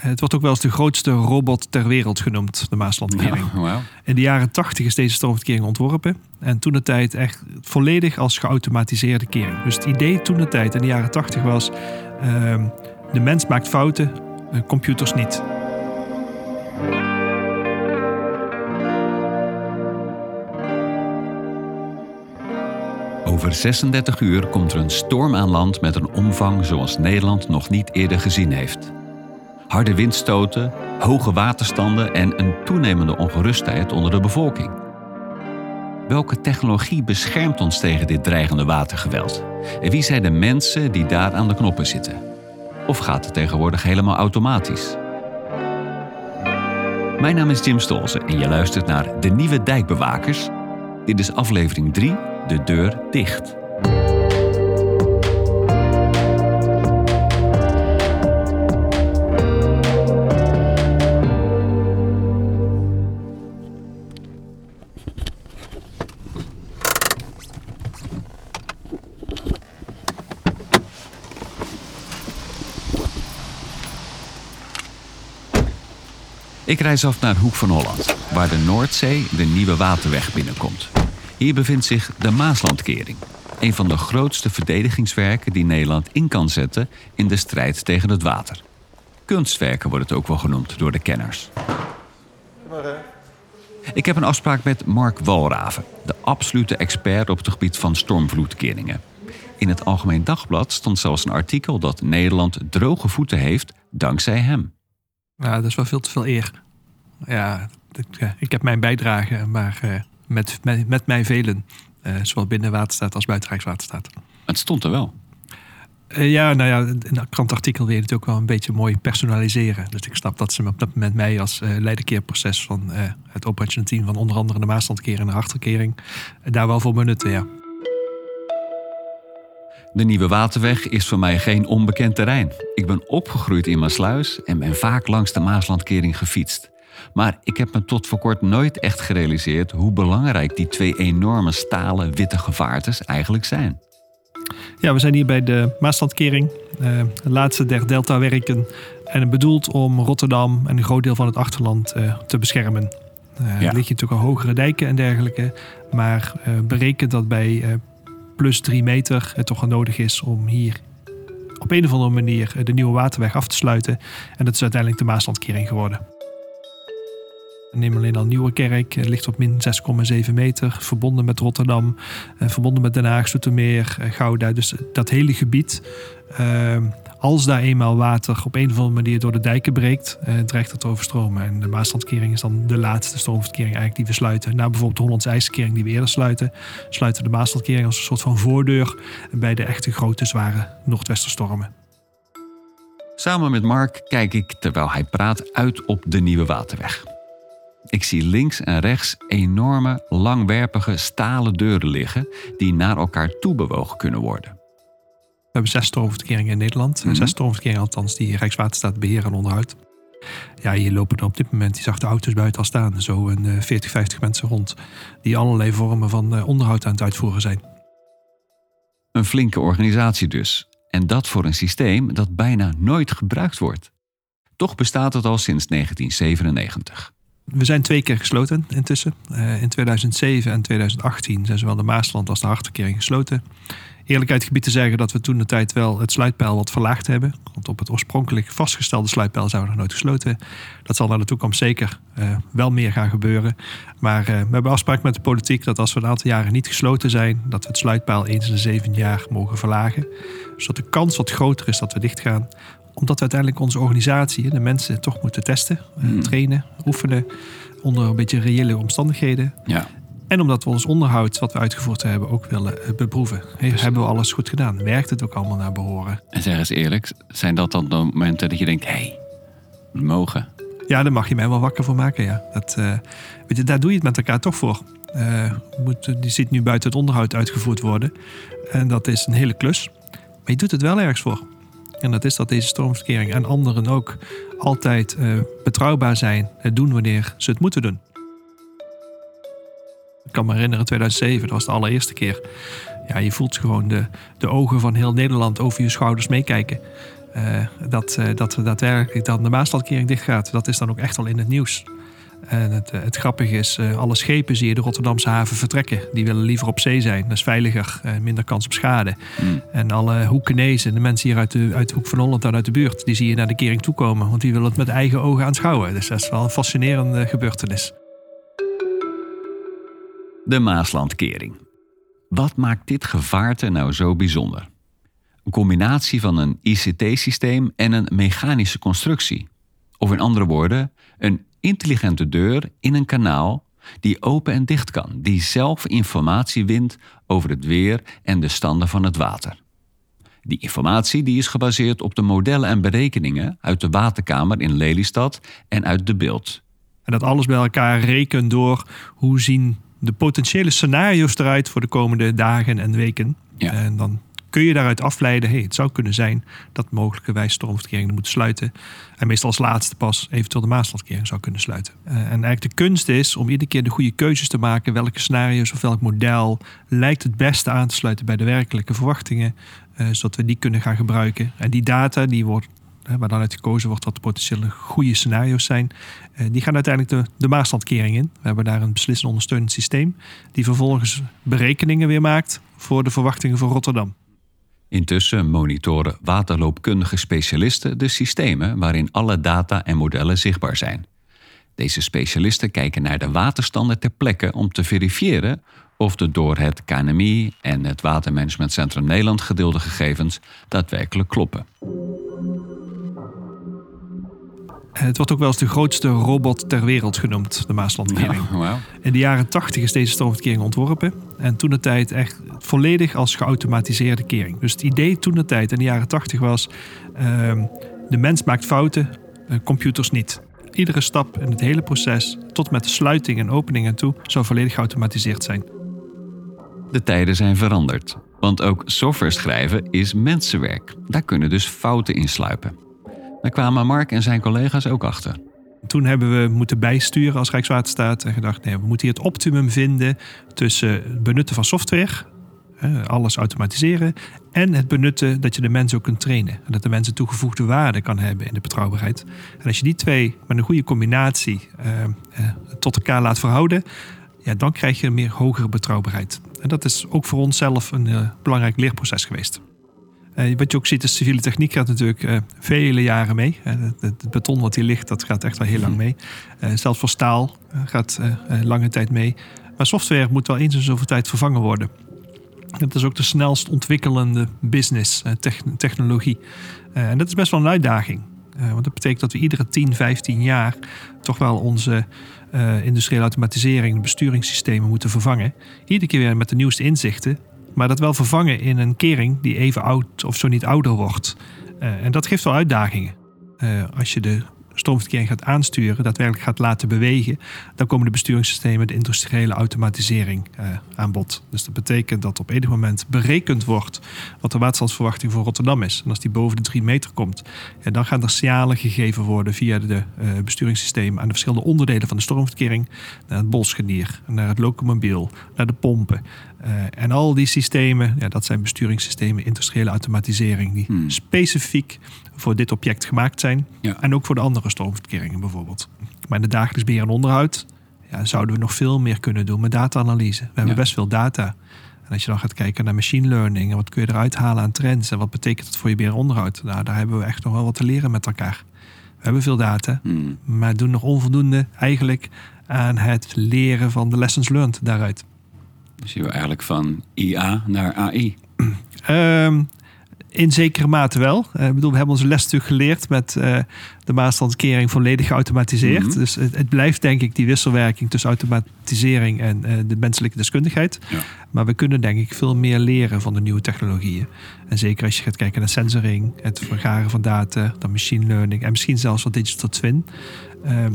Het wordt ook wel eens de grootste robot ter wereld genoemd, de Maaslandkering. Ja. In de jaren 80 is deze stroomverkering ontworpen. En toen de tijd echt volledig als geautomatiseerde kering. Dus het idee toen de tijd in de jaren 80 was... ehm, de mens maakt fouten, computers niet. Over 36 uur komt er een storm aan land met een omvang zoals Nederland nog niet eerder gezien heeft. Harde windstoten, hoge waterstanden en een toenemende ongerustheid onder de bevolking. Welke technologie beschermt ons tegen dit dreigende watergeweld? En wie zijn de mensen die daar aan de knoppen zitten? Of gaat het tegenwoordig helemaal automatisch? Mijn naam is Jim Stolze en je luistert naar De Nieuwe Dijkbewakers. Dit is aflevering 3, De Deur Dicht. Ik reis af naar Hoek van Holland, waar de Noordzee de nieuwe waterweg binnenkomt. Hier bevindt zich de Maaslandkering, een van de grootste verdedigingswerken die Nederland in kan zetten in de strijd tegen het water. Kunstwerken wordt het ook wel genoemd door de kenners. Ik heb een afspraak met Mark Walraven, de absolute expert op het gebied van stormvloedkeringen. In het Algemeen Dagblad stond zelfs een artikel dat Nederland droge voeten heeft dankzij hem. Nou, dat is wel veel te veel eer. Ja, ik, ja, ik heb mijn bijdrage, maar eh, met, met, met mij velen. eh, zowel binnen Waterstaat als buiten Rijkswaterstaat. Het stond er wel. Eh, ja, nou ja, in een krantartikel wil je het ook wel een beetje mooi personaliseren. Dus ik snap dat ze op dat moment mij als eh leiderkeerproces van het operationeel team van onder andere de Maaslandkering en de Achterkering daar wel voor benutten, ja. De nieuwe waterweg is voor mij geen onbekend terrein. Ik ben opgegroeid in Maasluis en ben vaak langs de Maaslandkering gefietst. Maar ik heb me tot voor kort nooit echt gerealiseerd hoe belangrijk die twee enorme stalen witte gevaartes eigenlijk zijn. Ja, we zijn hier bij de Maaslandkering, eh, de laatste der Delta-werken. En bedoeld om Rotterdam en een groot deel van het achterland eh, te beschermen. Eh Ja. Er liggen natuurlijk al hogere dijken en dergelijke. Maar eh bereken dat bij eh, plus drie meter het toch nodig is om hier op een of andere manier eh, de nieuwe waterweg af te sluiten. En dat is uiteindelijk de Maaslandkering geworden. Neem alleen al Nieuwekerk, het ligt op min 6,7 meter, verbonden met Rotterdam, eh, verbonden met Den Haag, Zoetermeer, eh, Gouda. Dus dat hele gebied, eh, als daar eenmaal water op een of andere manier door de dijken breekt, eh, dreigt het te overstromen. En de Maaslandkering is dan de laatste stroomverkering eigenlijk die we sluiten. Na bijvoorbeeld de Hollandse IJskering die we eerder sluiten, sluiten de Maaslandkering als een soort van voordeur bij de echte grote zware noordwesterstormen. Samen met Mark kijk ik, terwijl hij praat, uit op de nieuwe waterweg. Ik zie links en rechts enorme, langwerpige stalen deuren liggen die naar elkaar toe bewogen kunnen worden. We hebben zes stroomverkeringen in Nederland. Mhm. Zes stroomverkeringen althans die Rijkswaterstaat beheren en onderhoudt. Ja, hier lopen er op dit moment die zachte auto's buiten al staan. Zo een eh, 40, 50 mensen rond. Die allerlei vormen van eh, onderhoud aan het uitvoeren zijn. Een flinke organisatie dus. En dat voor een systeem dat bijna nooit gebruikt wordt. Toch bestaat het al sinds 1997. We zijn twee keer gesloten intussen. Eh, in 2007 en 2018 zijn zowel de Maasland als de Harterkering gesloten. Eerlijkheid gebied te zeggen dat we toen de tijd wel het sluitpeil wat verlaagd hebben. Want op het oorspronkelijk vastgestelde sluitpeil zijn we nog nooit gesloten. Dat zal naar de toekomst zeker eh, wel meer gaan gebeuren. Maar eh, we hebben afspraak met de politiek dat als we een aantal jaren niet gesloten zijn, dat we het sluitpeil eens in de zeven jaar mogen verlagen. Zodat de kans wat groter is dat we dichtgaan omdat we uiteindelijk onze organisatie, de mensen, toch moeten testen, eh, Hmm. trainen, oefenen. Onder een beetje reële omstandigheden. Ja. En omdat we ons onderhoud, wat we uitgevoerd hebben, ook willen eh, beproeven. Hey, hebben we alles goed gedaan? Werkt het ook allemaal naar behoren? En zeg eens eerlijk, zijn dat dan de momenten dat je denkt: hé, hey, we mogen? Ja, daar mag je mij wel wakker voor maken, ja. Dat, eh, weet je, daar doe je het met elkaar toch voor. Eh, moet, die ziet nu buiten het onderhoud uitgevoerd worden. En dat is een hele klus. Maar je doet het wel ergens voor. En dat is dat deze stroomverkering en anderen ook altijd eh, betrouwbaar zijn. Het doen wanneer ze het moeten doen. Ik kan me herinneren, 2007, dat was de allereerste keer. Ja, je voelt gewoon de, de ogen van heel Nederland over je schouders meekijken. uh, dat, uh, dat daadwerkelijk dan de Maaslandkering dicht gaat. Dat is dan ook echt al in het nieuws. En het, het grappige is, alle schepen zie je de Rotterdamse haven vertrekken. Die willen liever op zee zijn. Dat is veiliger, minder kans op schade. Mm. En alle Hoekenezen, de mensen hier uit de, uit de Hoek van Holland en uit de buurt... die zie je naar de kering toekomen. Want die willen het met eigen ogen aanschouwen. Dus dat is wel een fascinerende gebeurtenis. De Maaslandkering. Wat maakt dit gevaarte nou zo bijzonder? Een combinatie van een ICT-systeem en een mechanische constructie. Of in andere woorden, een intelligente deur in een kanaal die open en dicht kan, die zelf informatie wint over het weer en de standen van het water. Die informatie die is gebaseerd op de modellen en berekeningen uit de waterkamer in Lelystad en uit de beeld. En dat alles bij elkaar rekent door hoe zien de potentiële scenario's eruit voor de komende dagen en weken. Ja. En dan kun je daaruit afleiden, hey, het zou kunnen zijn dat mogelijkerwijs stormverkeringen moeten sluiten. En meestal als laatste pas eventueel de Maaslandkering zou kunnen sluiten. Uh, en eigenlijk de kunst is om iedere keer de goede keuzes te maken. Welke scenario's of welk model lijkt het beste aan te sluiten bij de werkelijke verwachtingen. Uh, zodat we die kunnen gaan gebruiken. En die data die wordt waar dan uit gekozen wordt wat de potentiële goede scenario's zijn, eh, die gaan uiteindelijk de, de Maaslandkering in. We hebben daar een beslissend ondersteunend systeem, die vervolgens berekeningen weer maakt voor de verwachtingen voor Rotterdam. Intussen monitoren waterloopkundige specialisten de systemen waarin alle data en modellen zichtbaar zijn. Deze specialisten kijken naar de waterstanden ter plekke om te verifiëren of de door het KNMI en het Watermanagementcentrum Nederland gedeelde gegevens daadwerkelijk kloppen. Het wordt ook wel eens de grootste robot ter wereld genoemd, de Maaslandkering. In de jaren 80 is deze stroomverkering ontworpen. En toen de tijd echt volledig als geautomatiseerde kering. Dus het idee toen de tijd in de jaren 80 was... Uh, de mens maakt fouten, computers niet. Iedere stap in het hele proces, tot met de sluiting en opening en toe, zou volledig geautomatiseerd zijn. De tijden zijn veranderd. Want ook software schrijven is mensenwerk. Daar kunnen dus fouten in sluipen. Daar kwamen Mark en zijn collega's ook achter. Toen hebben we moeten bijsturen als Rijkswaterstaat en gedacht: nee, we moeten hier het optimum vinden tussen het benutten van software, alles automatiseren, en het benutten dat je de mensen ook kunt trainen. En dat de mensen toegevoegde waarde kan hebben in de betrouwbaarheid. En als je die twee met een goede combinatie eh, eh, tot elkaar laat verhouden, ja, dan krijg je een meer hogere betrouwbaarheid. En dat is ook voor ons zelf een uh, belangrijk leerproces geweest. Uh, wat je ook ziet, de civiele techniek gaat natuurlijk uh, vele jaren mee. Uh, het, het, beton wat hier ligt, dat gaat echt wel heel lang mee. zelfs voor staal gaat lange tijd mee. Maar software moet wel eens in zoveel tijd vervangen worden. Dat is ook de snelst ontwikkelende business, technologie. en dat is best wel een uitdaging. want dat betekent dat we iedere 10, 15 jaar toch wel onze industriële automatisering, besturingssystemen moeten vervangen. Iedere keer weer met de nieuwste inzichten maar dat wel vervangen in een kering die even oud of zo niet ouder wordt. Uh, en dat geeft wel uitdagingen. Uh, als je de stroomverkering gaat aansturen, daadwerkelijk gaat laten bewegen, dan komen de besturingssystemen de industriële automatisering uh, aan bod. Dus dat betekent dat op enig moment berekend wordt wat de waterstandsverwachting voor Rotterdam is. En als die boven de 3 meter komt, ja, dan gaan er signalen gegeven worden via de uh, besturingssystemen aan de verschillende onderdelen van de stroomverkering, naar het bosgenier, naar het locomobiel, naar de pompen. Uh, en al die systemen, ja, dat zijn besturingssystemen, industriële automatisering, die hmm. specifiek voor dit object gemaakt zijn. Ja. En ook voor de andere stroomverkeringen bijvoorbeeld. Maar in de dagelijks beheer en onderhoud ja, zouden we nog veel meer kunnen doen met data-analyse. We hebben best veel data. En als je dan gaat kijken naar machine learning en wat kun je eruit halen aan trends en wat betekent dat voor je beheer en onderhoud, nou, daar hebben we echt nog wel wat te leren met elkaar. We hebben veel data, hmm. maar doen nog onvoldoende eigenlijk aan het leren van de lessons learned daaruit. Dus je eigenlijk van IA naar AI? Um, in zekere mate wel. Uh, ik bedoel, we hebben onze les natuurlijk geleerd met uh, de maatstandskering volledig geautomatiseerd. Mhm. Dus het, het, blijft denk ik die wisselwerking tussen automatisering en uh, de menselijke deskundigheid. Ja. Maar we kunnen denk ik veel meer leren van de nieuwe technologieën. En zeker als je gaat kijken naar sensoring, het vergaren van data, dan machine learning en misschien zelfs wat digital twin.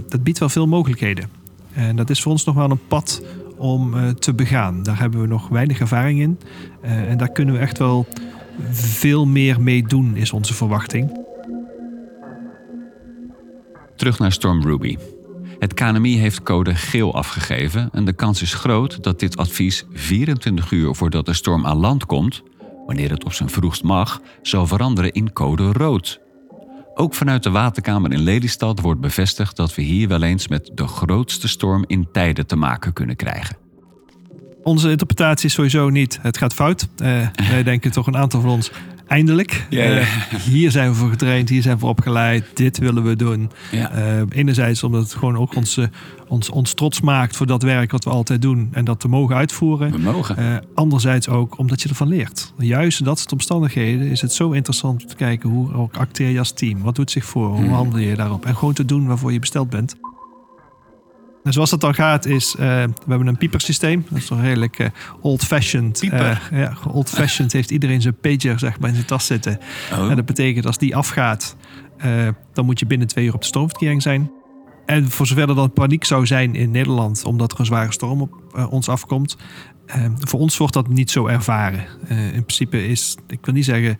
dat biedt wel veel mogelijkheden. En dat is voor ons nog wel een pad om te begaan. Daar hebben we nog weinig ervaring in. en daar kunnen we echt wel veel meer mee doen, is onze verwachting. Terug naar Storm Ruby. Het KNMI heeft code geel afgegeven en de kans is groot dat dit advies 24 uur voordat de storm aan land komt, wanneer het op zijn vroegst mag, zal veranderen in code rood Ook vanuit de waterkamer in Lelystad wordt bevestigd dat we hier wel eens met de grootste storm in tijden te maken kunnen krijgen. Onze interpretatie is sowieso niet, het gaat fout. Uh, wij denken toch een aantal van ons, eindelijk. Ja, ja. Uh, hier zijn we voor getraind, hier zijn we voor opgeleid, dit willen we doen. Ja. Uh, enerzijds omdat het gewoon ook ons, ons, ons trots maakt voor dat werk wat we altijd doen en dat te mogen uitvoeren. We mogen. Anderzijds ook omdat je ervan leert. Juist in dat soort omstandigheden is het zo interessant om te kijken hoe ook acteer je als team. Wat doet zich voor? Hoe Hmm. handel je daarop? En gewoon te doen waarvoor je besteld bent. En zoals dat dan gaat is, uh, we hebben een piepersysteem. Dat is toch redelijk uh, old-fashioned. Uh, ja, old-fashioned heeft iedereen zijn pager zeg maar, in zijn tas zitten. Oh. En dat betekent als die afgaat, dan moet je binnen twee uur op de stroomverkering zijn. En voor zover er dan paniek zou zijn in Nederland, omdat er een zware storm op ons afkomt. Voor ons wordt dat niet zo ervaren. In principe is, ik wil niet zeggen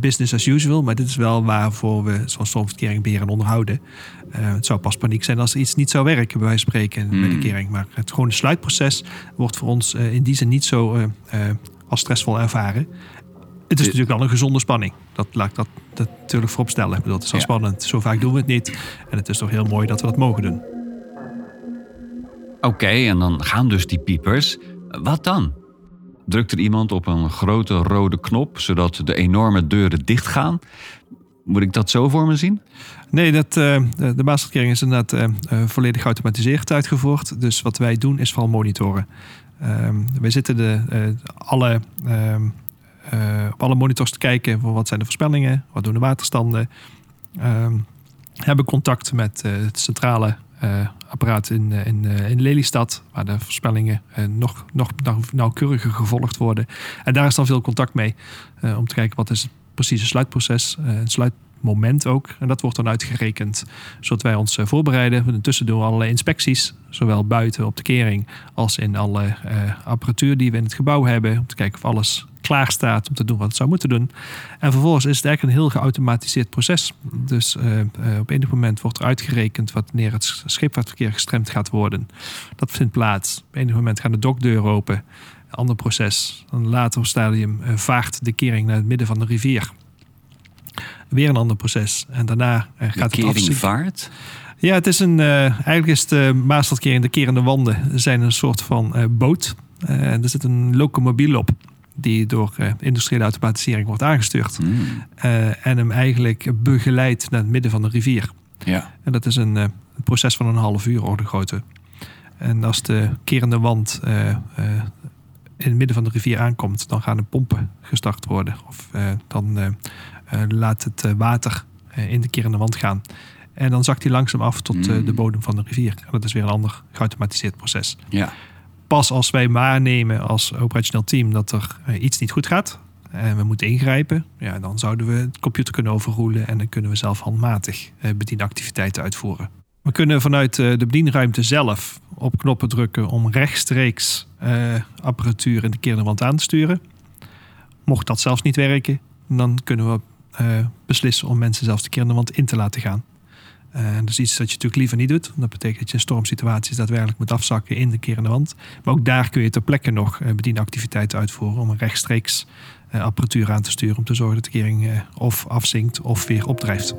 business as usual, maar dit is wel waarvoor we zo'n stormverkering beheren en onderhouden. Uh, het zou pas paniek zijn als iets niet zou werken, bij wijze van spreken, Hmm. met de kering. Maar het gewone sluitproces wordt voor ons uh, in die zin niet zo uh, als stressvol ervaren. Het is natuurlijk wel een gezonde spanning. Dat laat ik dat, dat natuurlijk vooropstellen. Het is wel Ja. spannend. Zo vaak doen we het niet. En het is toch heel mooi dat we dat mogen doen. Oké, okay, en dan gaan dus die piepers. Wat dan? Drukt er iemand op een grote rode knop zodat de enorme deuren dichtgaan? Moet ik dat zo voor me zien? Nee, dat, uh, de Maastrichtkering is inderdaad uh, uh, volledig geautomatiseerd uitgevoerd. Dus wat wij doen is vooral monitoren. wij zitten de, alle, ehm, op alle monitors te kijken voor wat zijn de voorspellingen, wat doen de waterstanden. Ehm, hebben contact met het centrale uh, apparaat in, in, uh, in Lelystad, waar de voorspellingen nog, nog nauwkeuriger gevolgd worden. En daar is dan veel contact mee om te kijken wat is het precieze sluitproces, het sluitmoment ook. En dat wordt dan uitgerekend, zodat wij ons voorbereiden. Intussen doen we allerlei inspecties, zowel buiten op de kering als in alle apparatuur die we in het gebouw hebben, om te kijken of alles klaar staat om te doen wat het zou moeten doen. En vervolgens is het eigenlijk een heel geautomatiseerd proces. Dus uh, uh, op enig moment wordt er uitgerekend wanneer het scheepvaartverkeer gestremd gaat worden. Dat vindt plaats. Op enig moment gaan de dokdeuren open. Een ander proces. Een later stadium uh, vaart de kering naar het midden van de rivier. Weer een ander proces. En daarna gaat de het kering vaart? Ja, het is een. Eigenlijk is de Maaslandkering, de kerende wanden, zijn een soort van boot. Er zit een locomobiel op die door uh, industriële automatisering wordt aangestuurd. Mm. Uh, en hem eigenlijk begeleidt naar het midden van de rivier. Ja. En dat is een, uh, een proces van een half uur orde grootte. En als de kerende wand in het midden van de rivier aankomt, dan gaan de pompen gestart worden. Of dan laat het water in de kerende wand gaan. En dan zakt hij langzaam af tot Mm. de bodem van de rivier. En dat is weer een ander geautomatiseerd proces Ja. Pas als wij waarnemen als operationeel team dat er uh, iets niet goed gaat en we moeten ingrijpen, ja, dan zouden we het computer kunnen overroelen en dan kunnen we zelf handmatig uh, bedienactiviteiten uitvoeren. We kunnen vanuit uh, de bedienruimte zelf op knoppen drukken om rechtstreeks apparatuur in de kerende wand aan te sturen. Mocht dat zelfs niet werken, dan kunnen we beslissen om mensen zelfs de kerende wand in te laten gaan. Uh, dat is iets dat je natuurlijk liever niet doet. Dat betekent dat je in stormsituaties daadwerkelijk moet afzakken in de kerende wand. Maar ook daar kun je ter plekke nog uh, bedienactiviteiten uitvoeren om een rechtstreeks uh, apparatuur aan te sturen om te zorgen dat de kering of afzinkt of weer opdrijft.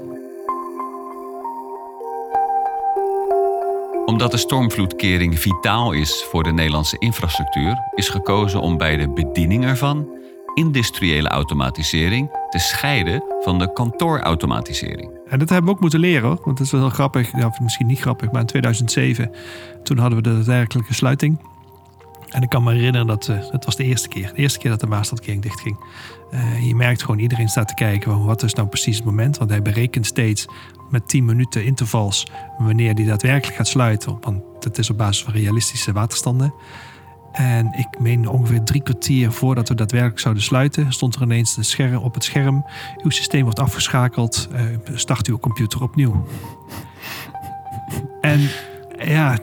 Omdat de stormvloedkering vitaal is voor de Nederlandse infrastructuur, is gekozen om bij de bediening ervan industriële automatisering te scheiden van de kantoorautomatisering. En dat hebben we ook moeten leren, hoor. want dat is wel heel grappig. Ja, misschien niet grappig, maar in 2007, toen hadden we de daadwerkelijke sluiting. En ik kan me herinneren dat uh, het was de eerste keer. De eerste keer dat de Maastadkering dichtging. Uh, je merkt gewoon, iedereen staat te kijken. Wat is nou precies het moment? Want hij berekent steeds met 10 minuten intervals wanneer die daadwerkelijk gaat sluiten. Want het is op basis van realistische waterstanden. En ik meen ongeveer drie kwartier voordat we daadwerkelijk zouden sluiten, stond er ineens een scherm op het scherm. Uw systeem wordt afgeschakeld. Uh, start uw computer opnieuw. En ja,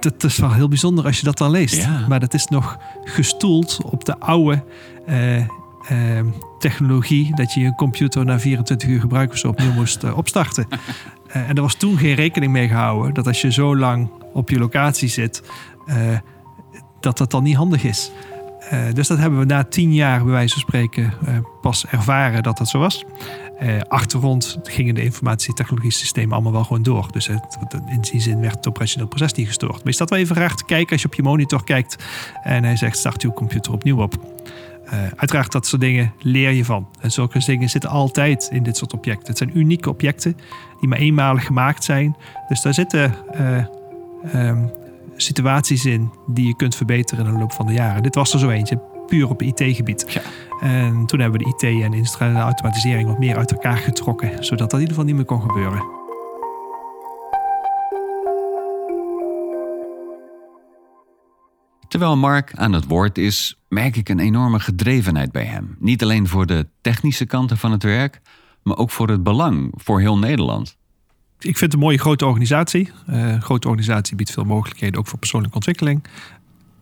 dat is wel heel bijzonder als je dat dan leest. Ja. Maar dat is nog gestoeld op de oude uh, uh, technologie dat je je computer na 24 uur gebruik of zo opnieuw moest uh, opstarten. en er was toen geen rekening mee gehouden dat als je zo lang op je locatie zit, dat dat dan niet handig is. Uh, dus dat hebben we na tien jaar, bij wijze van spreken, uh, pas ervaren dat dat zo was. Uh, achtergrond gingen de informatietechnologie systemen allemaal wel gewoon door. Dus het, in die zin werd het operationeel proces niet gestoord. Maar is dat wel even raar te kijken als je op je monitor kijkt en hij zegt start uw computer opnieuw op. Uiteraard dat soort dingen leer je van. En zulke dingen zitten altijd in dit soort objecten. Het zijn unieke objecten die maar eenmalig gemaakt zijn. Dus daar zitten um, situaties in die je kunt verbeteren in de loop van de jaren. Dit was er zo eentje, puur op IT-gebied. Ja. En toen hebben we de IT en industriële automatisering wat meer uit elkaar getrokken, zodat dat in ieder geval niet meer kon gebeuren. Terwijl Mark aan het woord is, merk ik een enorme gedrevenheid bij hem. Niet alleen voor de technische kanten van het werk, maar ook voor het belang voor heel Nederland ik vind het een mooie grote organisatie. Een grote organisatie biedt veel mogelijkheden ook voor persoonlijke ontwikkeling.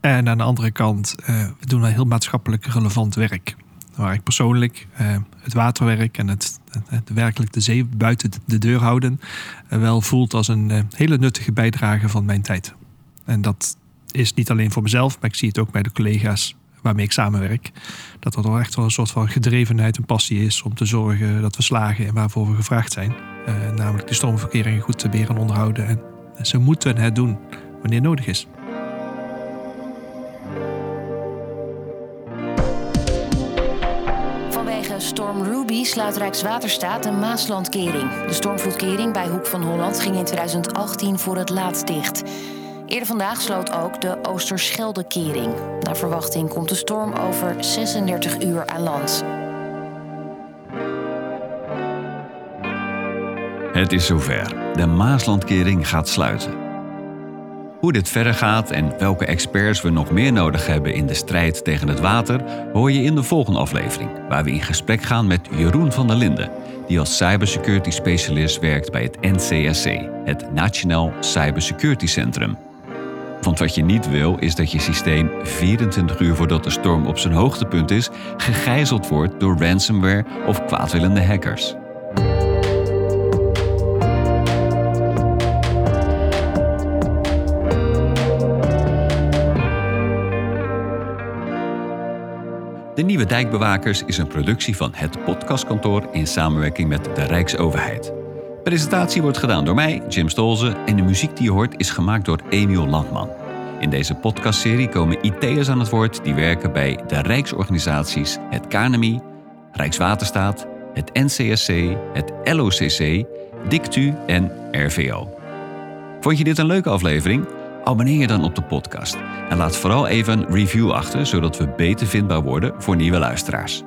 En aan de andere kant, uh, we doen wel heel maatschappelijk relevant werk. Waar ik persoonlijk uh, het waterwerk en het, het, werkelijk de zee buiten de deur houden, wel voelt als een hele nuttige bijdrage van mijn tijd. En dat is niet alleen voor mezelf, maar ik zie het ook bij de collega's waarmee ik samenwerk. Dat er toch echt wel een soort van gedrevenheid en passie is om te zorgen dat we slagen en waarvoor we gevraagd zijn. Uh, namelijk de stormverkeringen goed te beheren en onderhouden. En ze moeten het doen wanneer nodig is. Vanwege storm Ruby sluit Rijkswaterstaat een Maaslandkering. De stormvloedkering bij Hoek van Holland ging in 2018 voor het laatst dicht. Eerder vandaag sloot ook de Oosterscheldekering. Naar verwachting komt de storm over 36 uur aan land. Het is zover. De Maaslandkering gaat sluiten. Hoe dit verder gaat en welke experts we nog meer nodig hebben in de strijd tegen het water, hoor je in de volgende aflevering, waar we in gesprek gaan met Jeroen van der Linden, die als cybersecurity specialist werkt bij het NCSC, het Nationaal Cybersecurity Centrum. Want wat je niet wil, is dat je systeem 24 uur voordat de storm op zijn hoogtepunt is, gegijzeld wordt door ransomware of kwaadwillende hackers. De Nieuwe Dijkbewakers is een productie van het podcastkantoor in samenwerking met de Rijksoverheid. Presentatie wordt gedaan door mij, Jim Stolze, en de muziek die je hoort is gemaakt door Emiel Landman. In deze podcastserie komen IT'ers aan het woord die werken bij de Rijksorganisaties het KNMI, Rijkswaterstaat, het NCSC, het LOCC, DICTU en RVO. Vond je dit een leuke aflevering? Abonneer je dan op de podcast en laat vooral even een review achter, zodat we beter vindbaar worden voor nieuwe luisteraars.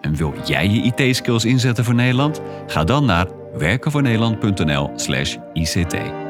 En wil jij je IT-skills inzetten voor Nederland? Ga dan naar werkenvoornederland.nl/ict.